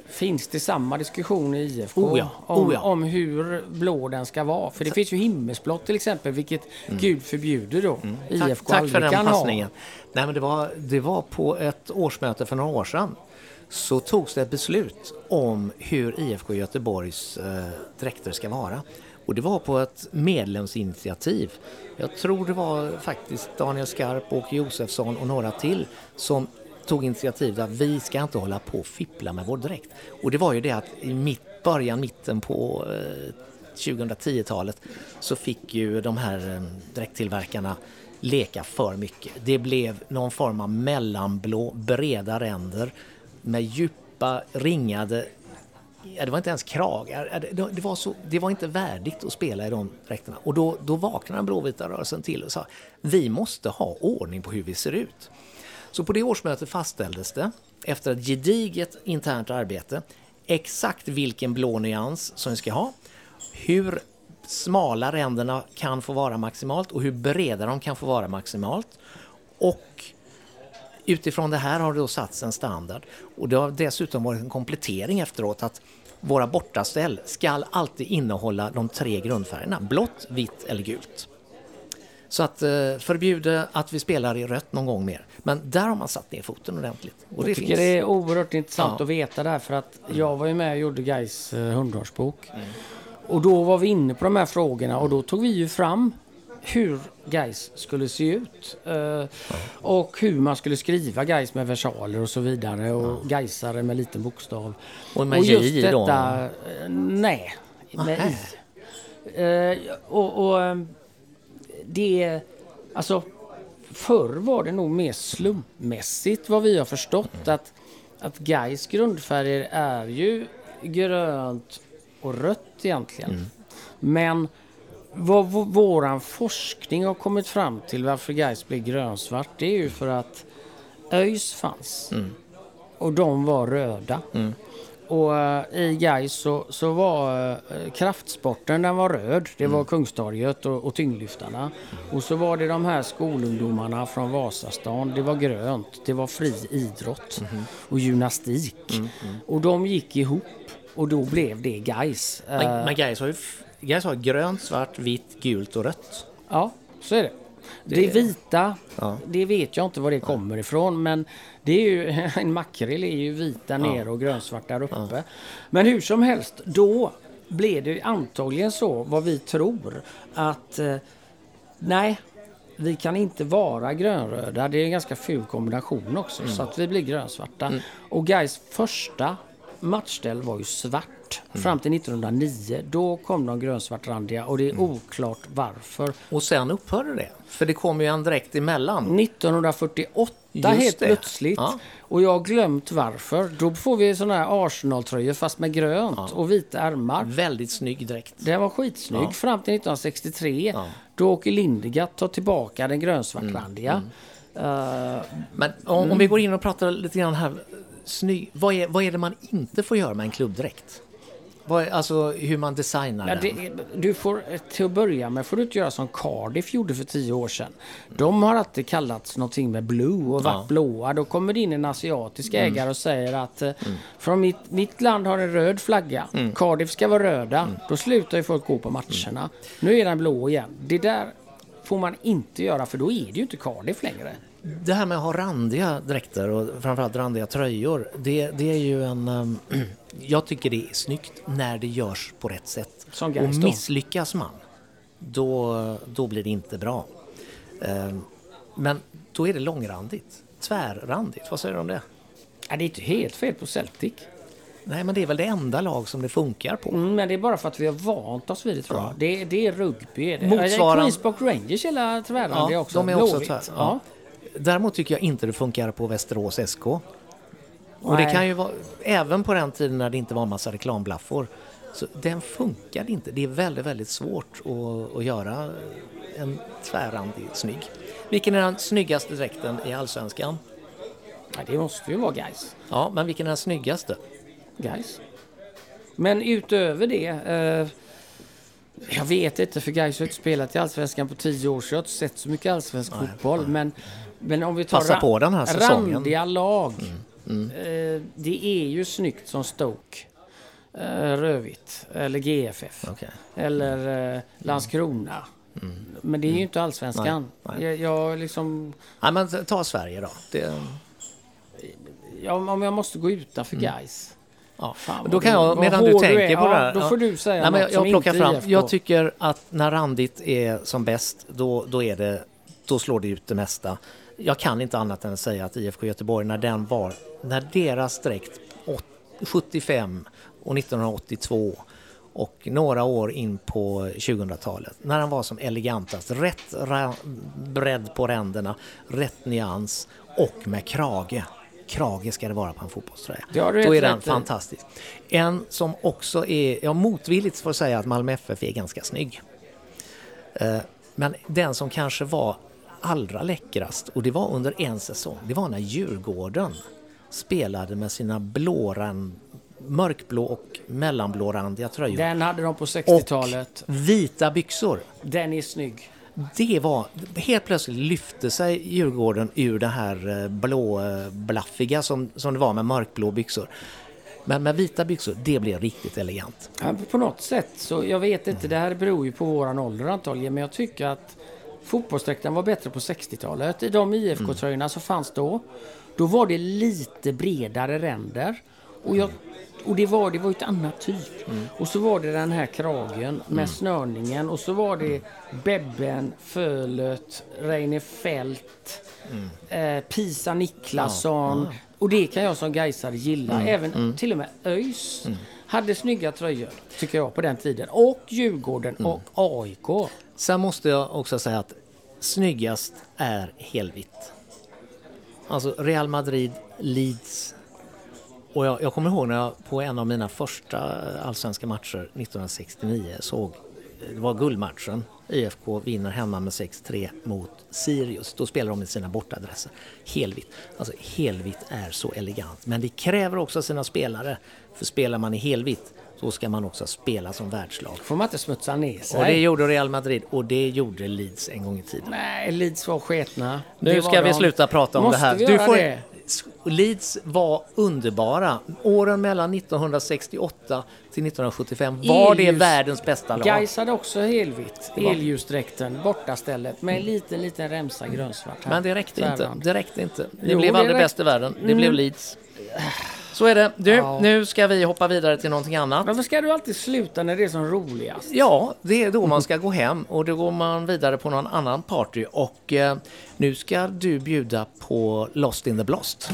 Finns det samma diskussion i IFK Oh ja, om, oh ja. om hur blå den ska vara? För det finns ju himmelsblått till exempel, vilket Gud förbjuder då Mm. Tack, IFK tack för aldrig den passningen. Nej, men det, var, det var på ett årsmöte för några år sedan så togs det ett beslut om hur IFK Göteborgs eh, dräkter ska vara. Och det var på ett medlemsinitiativ. Jag tror det var faktiskt Daniel Skarp, Åke Josefsson och några till som tog initiativ att vi ska inte hålla på och fippla med vår dräkt. Och det var ju det att i mitt, början, mitten på eh, 2010-talet så fick ju de här eh, dräkttillverkarna leka för mycket. Det blev någon form av mellanblå, breda ränder med djupa ringade Ja, det var inte ens kragar. Det, det, var så, det var inte värdigt att spela i de dräkterna. Och då, då vaknade den blåvita rörelsen till och sa vi måste ha ordning på hur vi ser ut. Så på det årsmötet fastställdes det, efter ett gediget internt arbete, exakt vilken blå nyans som vi ska ha, hur smala ränderna kan få vara maximalt och hur breda de kan få vara maximalt. Och utifrån det här har det då satts en standard. Och det har dessutom varit en komplettering efteråt att våra bortaställ ska alltid innehålla de tre grundfärgerna, blått, vitt eller gult. Så att eh, förbjuda att vi spelar i rött någon gång mer. Men där har man satt ner foten ordentligt. Och det Jag tycker finns. det är oerhört intressant Ja. att veta det här för att jag var ju med och gjorde Gais eh, hundårsbok. Mm. Och då var vi inne på de här frågorna och då tog vi ju fram hur Gais skulle se ut. Eh, Och hur man skulle skriva Gais med versaler och så vidare och Gaisare med liten bokstav. Och med J då? eh, nej, med Nähä. I. Eh, och, och eh, det, alltså förr var det nog mer slumpmässigt vad vi har förstått att, att Gais grundfärger är ju grönt och rött egentligen. Men vad våran forskning har kommit fram till varför Gais blev grönsvart det är ju för att ÖIS fanns. Och de var röda. Och eh, i Gais så, så var eh, kraftsporten den var röd. Det var Kungstorget och, och tyngdlyftarna. Och så var det de här skolungdomarna från Vasastan. Det var grönt. Det var fri idrott och gymnastik. Och de gick ihop och då blev det Gais. Eh, Men, men Gais har ju Gais har grönt, svart, vitt, gult och rött. Ja, så är det. Det vita, Ja. det vet jag inte var det kommer ifrån men det är ju, *laughs* en makrill är ju vit där nere och grönsvart där uppe. Men hur som helst, då blev det antagligen så vad vi tror att eh, nej, vi kan inte vara grönröda. Det är en ganska ful kombination också så att vi blir grönsvarta. Och Gais första matchställ var ju svart fram till 1909. Då kom de grönsvartrandiga och det är oklart varför. Och sen upphörde det. För det kom ju en direkt emellan. 1948 Just helt det. plötsligt. Ja. Och jag har glömt varför. Då får vi såna här Arsenal-tröjor fast med grönt och vita ärmar. Väldigt snygg dräkt. Den var skitsnygg Ja. fram till 1963. Ja. Då åker Lindegaard tar tillbaka den grönsvartrandiga. Mm. Eh, Men om, om vi går in och pratar lite grann här. Snygg, vad, är, vad är det man inte får göra med en klubbdräkt? Vad alltså hur man designar Ja, den. det, du får, till att börja med får du inte göra som Cardiff gjorde för tio år sedan. De har alltid kallats någonting med blue och varit Ja. Mm. blåa. Då kommer det in en asiatisk ägare och säger att eh, från mitt, mitt land har en röd flagga. Mm. Cardiff ska vara röda. Då slutar ju folk gå på matcherna. Nu är den blå igen. Det där får man inte göra för då är det ju inte Cardiff längre. Det här med att ha randiga dräkter och framförallt randiga tröjor. Det, det är ju en... ehm, *clears throat* jag tycker det är snyggt när det görs på rätt sätt. Som och misslyckas man, då, då blir det inte bra. Ehm, men då är det långrandigt. Tvärrandigt, vad säger du om det? Ja, det är inte helt fel på Celtic. Nej, men det är väl det enda lag som det funkar på. Mm, men det är bara för att vi har vant oss vid det tror jag. Det, det är rugby. Är det. Motsvarande- Queens Park Rangers hela tvärrandiga Ja, också. de är också tvär. Ja. Ja. Däremot tycker jag inte det funkar på Västerås SK. Och det kan ju vara, även på den tiden när det inte var en massa reklamblaffor, så den funkade inte. Det är väldigt, väldigt svårt att, att göra en tvärrandig snygg. Vilken är den snyggaste dräkten i Allsvenskan? Ja, det måste ju vara guys. Ja, men vilken är den snyggaste? guys. Men utöver det. Eh, jag vet inte för guys har inte spelat i Allsvenskan på tio år så jag har inte sett så mycket allsvensk fotboll. Men, men om vi tar Passa på den här säsongen. Mm, randiga lag. Eh, det är ju snyggt som Stoke. Eh, Rövigt eller GFF. Okej. Eller eh, Landskrona. Men det är ju inte allsvenskan. Mm. Nej, nej. Jag, jag liksom... Ja, men ta Sverige då. Det, Ja, om jag måste gå utanför guys. ja. Fan, Då kan du- jag, medan du du tänker är. på det Ja, här. då får du säga Nej, men jag, jag plockar fram. Jag tycker att när randigt är som bäst, då, då, är det, då slår det ut det mesta. Jag kan inte annat än att säga att IFK Göteborg, när den var, när deras dräkt åt- 75 och 1982 och några år in på 2000-talet, när den var som elegantast, rätt bredd på ränderna, rätt nyans och med krage. Krage ska det vara på en fotbollströja. Då är den rätt fantastisk. En som också är, ja motvilligt får jag säga att Malmö FF är ganska snygg. Eh, Men den som kanske var allra läckrast, och det var under en säsong, det var när Djurgården spelade med sina blåran, mörkblå och mellanblårandiga tröjor. Den hade de på och 60-talet. vita byxor. Den är snygg. Det var, helt plötsligt lyfte sig Djurgården ur det här eh, blåblaffiga som, som det var med mörkblå byxor. Men med vita byxor, det blev riktigt elegant. Ja, på något sätt så, jag vet inte, det här beror ju på våran ålder antagligen, men jag tycker att fotbollsdräkten var bättre på 60-talet. I de IFK-tröjorna som fanns då, då var det lite bredare ränder. Och, jag, och det var det var ju ett annat typ. Och så var det den här kragen med snörningen och så var det Bebben, Fölet, Reine Fält, eh, Pisa Niklasson. Och det kan jag som Gaisare gilla. Även till och med ÖIS hade snygga tröjor, tycker jag, på den tiden. Och Djurgården och AIK. Sen måste jag också säga att snyggast är helvitt. Alltså Real Madrid, Leeds. Och jag, jag kommer ihåg när jag på en av mina första allsvenska matcher 1969 såg, det var guldmatchen. IFK vinner hemma med 6-3 mot Sirius. Då spelar de i sina bortadresser. Helvitt. Alltså helvitt är så elegant. Men det kräver också sina spelare. För spelar man i helvitt så ska man också spela som världslag. får man inte smutsa ner sig. Och det gjorde Real Madrid och det gjorde Leeds en gång i tiden. Nej, Leeds var sketna. Nu Det ska vi de. sluta prata om Måste det här. vi göra det? Leeds var underbara. Åren mellan 1968 till 1975 var det världens bästa lag. Gais hade också helvitt. Elljusdräkten, bortastället med en liten, liten remsa grönsvart. här. Men det räckte inte. Det räckte inte. Det Jo, blev det aldrig räck- bäst i världen. Det Mm. blev Leeds. Så är det. Du, Ja. nu ska vi hoppa vidare till någonting annat. Varför ska du alltid sluta när det är som roligast? Ja, det är då man ska gå hem och då går man vidare på någon annan party och eh, nu ska du bjuda på Lost in the Blost.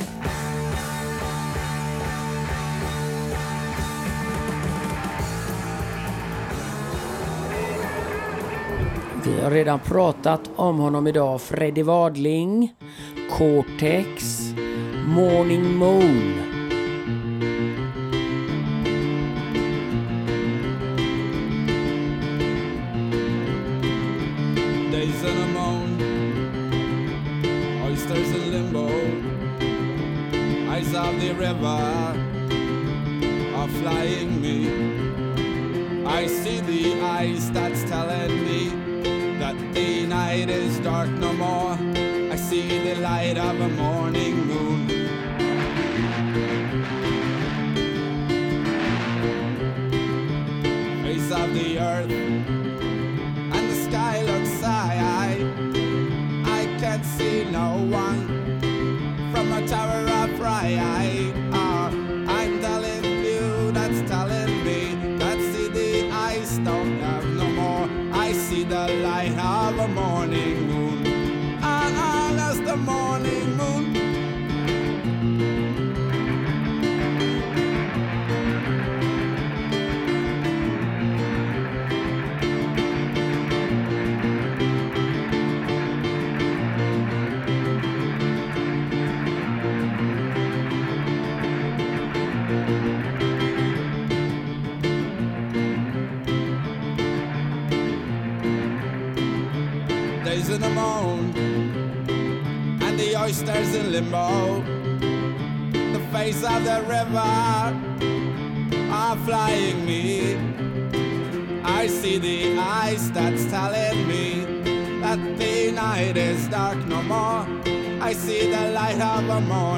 Vi har redan pratat om honom idag. Freddie Wadling, Cortex, Morning Moon. Light of a morning moon. Face of the earth and the sky looks high. I can't see no one from a tower of Rye. Light of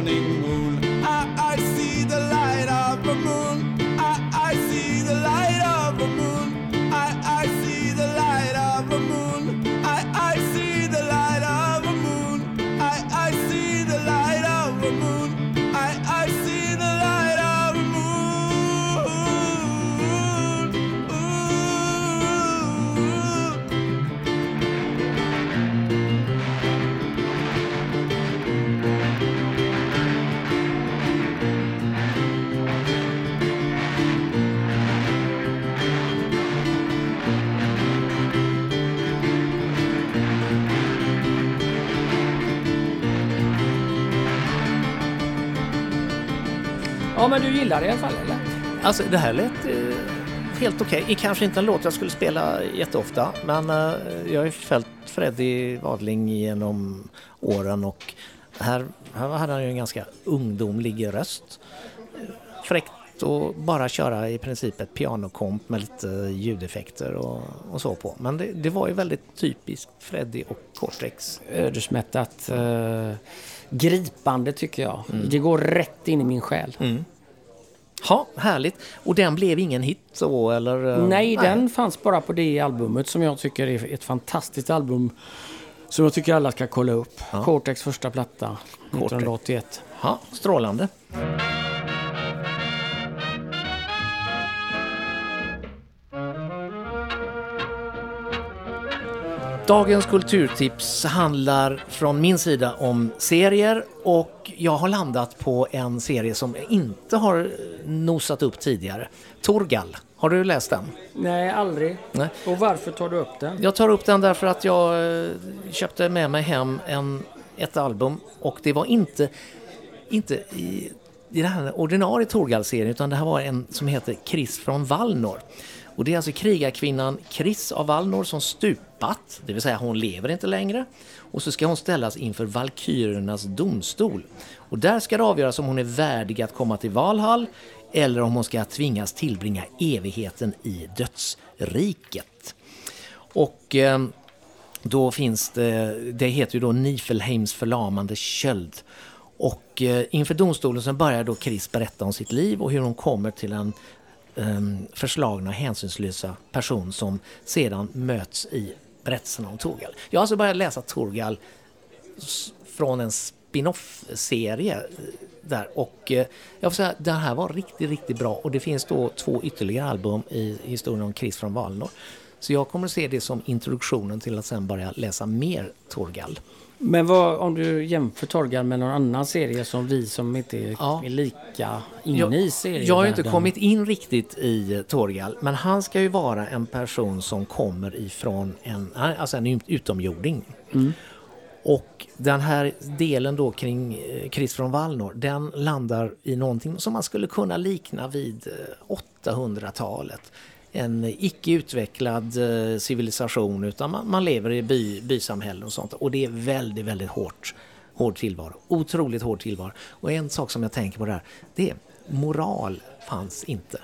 Ja, men du gillar det i alla fall, eller? Alltså det här lät eh, helt okej. Okay. Kanske inte en låt jag skulle spela jätteofta men eh, jag har ju följt Freddie Wadling genom åren och här, här hade han ju en ganska ungdomlig röst. Fräckt att bara köra i princip ett pianokomp med lite ljudeffekter och, och så på. Men det, det, var ju väldigt typiskt Freddie och Cortex. Ödesmättat. Eh, gripande tycker jag. Mm. Det går rätt in i min själ. Mm. Ja, härligt. Och den blev ingen hit så eller? Nej, nej, den fanns bara på det albumet som jag tycker är ett fantastiskt album. Som jag tycker alla ska kolla upp. Ja. Cortex första platta, 1981. Ja, strålande. Dagens kulturtips handlar från min sida om serier och jag har landat på en serie som jag inte har nosat upp tidigare. Torgal. Har du läst den? Nej, aldrig. Nej. Och varför tar du upp den? Jag tar upp den därför att jag eh, köpte med mig hem en, ett album och det var inte, inte i, i den här ordinarie Torgal-serien utan det här var en som heter Chris från Valnor. Och det är alltså krigarkvinnan Chris av Valnor som stupat, det vill säga hon lever inte längre. Och så ska hon ställas inför Valkyrernas domstol. Och där ska det avgöras om hon är värdig att komma till Valhall eller om hon ska tvingas tillbringa evigheten i dödsriket. Och eh, då finns det, det heter ju då Nifelheims förlamande köld. Och eh, inför domstolen så börjar då Chris berätta om sitt liv och hur hon kommer till en Ehm, förslagna och hänsynslösa person som sedan möts i berättelserna om Torgal. Jag har alltså börjat läsa Torgal från en spin-off-serie eh, där och eh, jag får säga den här var riktigt, riktigt bra och det finns då två ytterligare album i historien om Chris från Valnor. Så jag kommer att se det som introduktionen till att sen börja läsa mer Torgal. Men vad, om du jämför Torgal med någon annan serie som vi som inte är, ja. är lika inne jag, i serien. Jag har inte kommit in riktigt i Torgal, men han ska ju vara en person som kommer ifrån en, alltså en utomjording. Mm. Och den här delen då kring eh, Chris från Valnor, den landar i någonting som man skulle kunna likna vid 800-talet. En icke utvecklad eh, civilisation utan man, man lever i by, bysamhällen och sånt. Och det är väldigt, väldigt hårt, hård tillvaro. Otroligt hård tillvaro. Och en sak som jag tänker på där, det är moral fanns inte.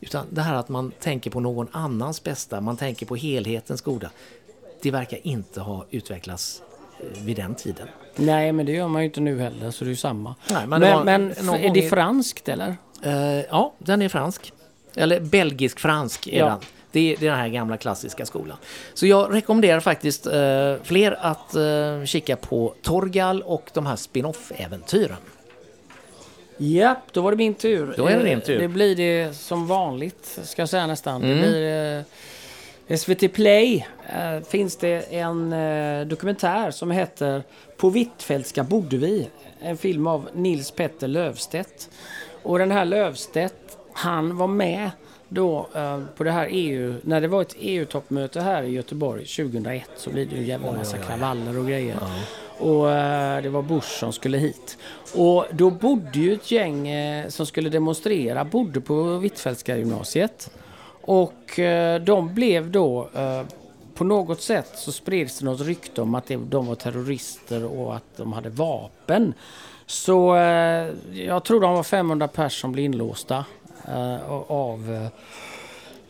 Utan det här att man tänker på någon annans bästa, man tänker på helhetens goda. Det verkar inte ha utvecklats eh, vid den tiden. Nej, men det gör man ju inte nu heller, så det är ju samma. Nej, men, men, men är det franskt eller? Uh, ja, den är fransk. Eller belgisk-fransk är ja. den. Det är, det är den här gamla klassiska skolan. Så jag rekommenderar faktiskt eh, fler att eh, kika på Torgal och de här spin-off-äventyren. Ja, då var det min tur. Då är det din tur. Det blir det som vanligt, ska jag säga nästan. Mm. Det blir eh, SVT Play. Eh, finns det en eh, dokumentär som heter På Hvitfeldtska bodde vi. En film av Nils Petter Lövstedt. Och den här Lövstedt han var med då uh, på det här EU, när det var ett EU-toppmöte här i Göteborg 2001 så blev det en jävla massa kravaller och grejer. Ja. Och uh, det var Bush som skulle hit. Och då bodde ju ett gäng uh, som skulle demonstrera, bodde på Hvitfeldtska gymnasiet. Och de blev då på något sätt så spreds det något rykte om att de var terrorister och att de hade vapen. Så jag tror de var 500 personer som blev inlåsta Eh, av, eh,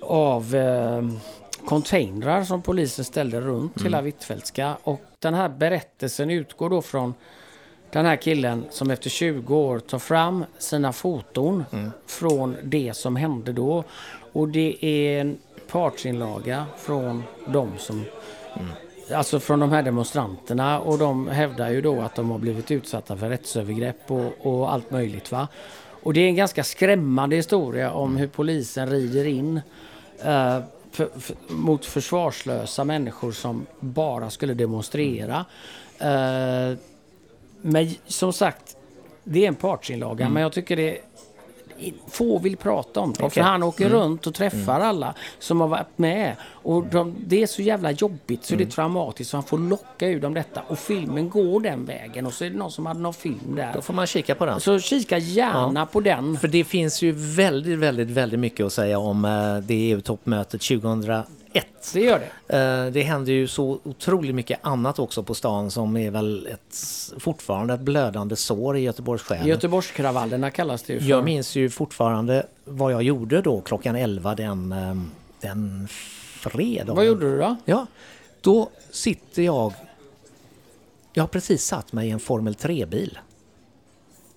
av eh, containrar som polisen ställde runt mm. hela Hvitfeldtska. Och den här berättelsen utgår då från den här killen som efter 20 år tar fram sina foton mm. från det som hände då. Och det är en partsinlaga från de som mm. Alltså från de här demonstranterna och de hävdar ju då att de har blivit utsatta för rättsövergrepp och, och allt möjligt. va. Och det är en ganska skrämmande historia om hur polisen rider in uh, för, för, mot försvarslösa människor som bara skulle demonstrera. Uh, men som sagt, det är en partsinlaga, mm. men jag tycker det få vill prata om det. För Okej. han åker runt och träffar alla som har varit med. Och de, det är så jävla jobbigt så det är traumatiskt så han får locka ur dem detta. Och filmen går den vägen och så är det någon som hade någon film där. Då får man kika på den. Så kika gärna på den. För det finns ju väldigt, väldigt, väldigt mycket att säga om eh, det EU-toppmötet 2001. Det gör det. Eh, Det händer ju så otroligt mycket annat också på stan som är väl ett, fortfarande ett blödande sår i Göteborgs själ. Göteborgskravallerna kallas det ju för. Jag minns ju fortfarande vad jag gjorde då klockan 11 den, eh, den fredagen. Vad gjorde du då? Ja, då sitter jag... Jag har precis satt mig i en Formel 3-bil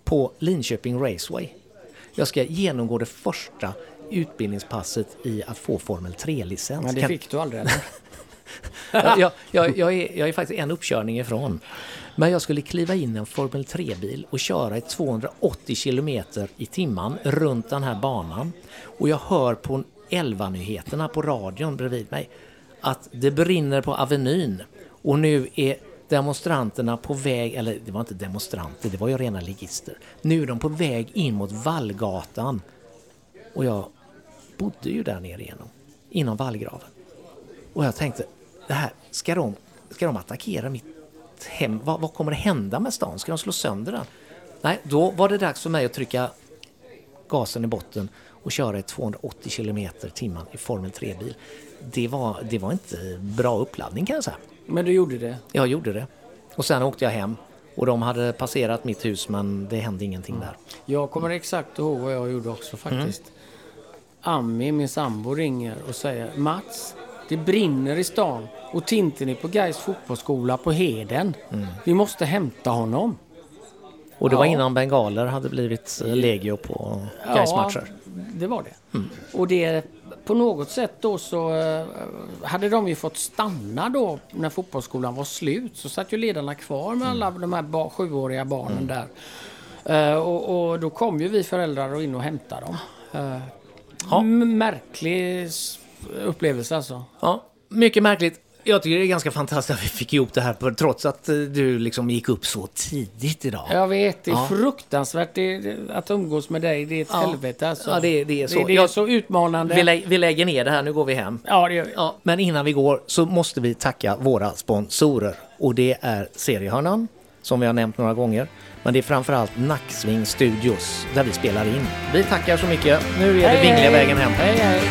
på Linköping Raceway. Jag ska genomgå det första utbildningspasset i att få Formel 3-licens. Men det Kan- fick du aldrig eller? *laughs* jag, jag, jag, jag, är, jag är faktiskt en uppkörning ifrån. Men jag skulle kliva in i en Formel 3-bil och köra i 280 kilometer i timmen runt den här banan. Och jag hör på 11-nyheterna på radion bredvid mig att det brinner på Avenyn och nu är demonstranterna på väg, eller det var inte demonstranter, det var ju rena ligister. Nu är de på väg in mot Vallgatan. Och jag bodde ju där nere igenom, inom vallgraven. Och jag tänkte, det här, ska de, ska de attackera mitt hem? Vad, vad kommer det hända med stan? Ska de slå sönder den? Nej, då var det dags för mig att trycka gasen i botten och köra i 280 kilometer timmen i Formel 3-bil. Det var, det var inte bra uppladdning kan jag säga. Men du gjorde det? Jag gjorde det. Och sen åkte jag hem och de hade passerat mitt hus men det hände ingenting där. Jag kommer exakt ihåg vad jag gjorde också faktiskt. Ami, min sambo, ringer och säger Mats, det brinner i stan och Tintin är på Gais fotbollsskola på Heden. Vi måste hämta honom. Och det var Ja. innan bengaler hade blivit eh, legio på Gais matcher. det var det. Och det på något sätt då så eh, hade de ju fått stanna då när fotbollsskolan var slut. Så satt ju ledarna kvar med alla de här sjuåriga barnen där. Eh, och, och då kom ju vi föräldrar in och hämtade dem. Ja. Märklig upplevelse alltså. Ja, mycket märkligt. Jag tycker det är ganska fantastiskt att vi fick ihop det här på- trots att eh, du liksom gick upp så tidigt idag. Jag vet, det är Ja. fruktansvärt det, det, att umgås med dig. Det är ett Ja. helvete alltså. Ja, det- det är så. Det, det är Jag- så utmanande. Vi, lä- vi lägger ner det här, nu går vi hem. Ja, det gör vi. Ja, men innan vi går så måste vi tacka våra sponsorer. Och det är Seriehörnan, som vi har nämnt några gånger. Men det är framförallt Nacksving Studios, där vi spelar in. Vi tackar så mycket. Nu är det Vingliga vägen hem. Hej, hej.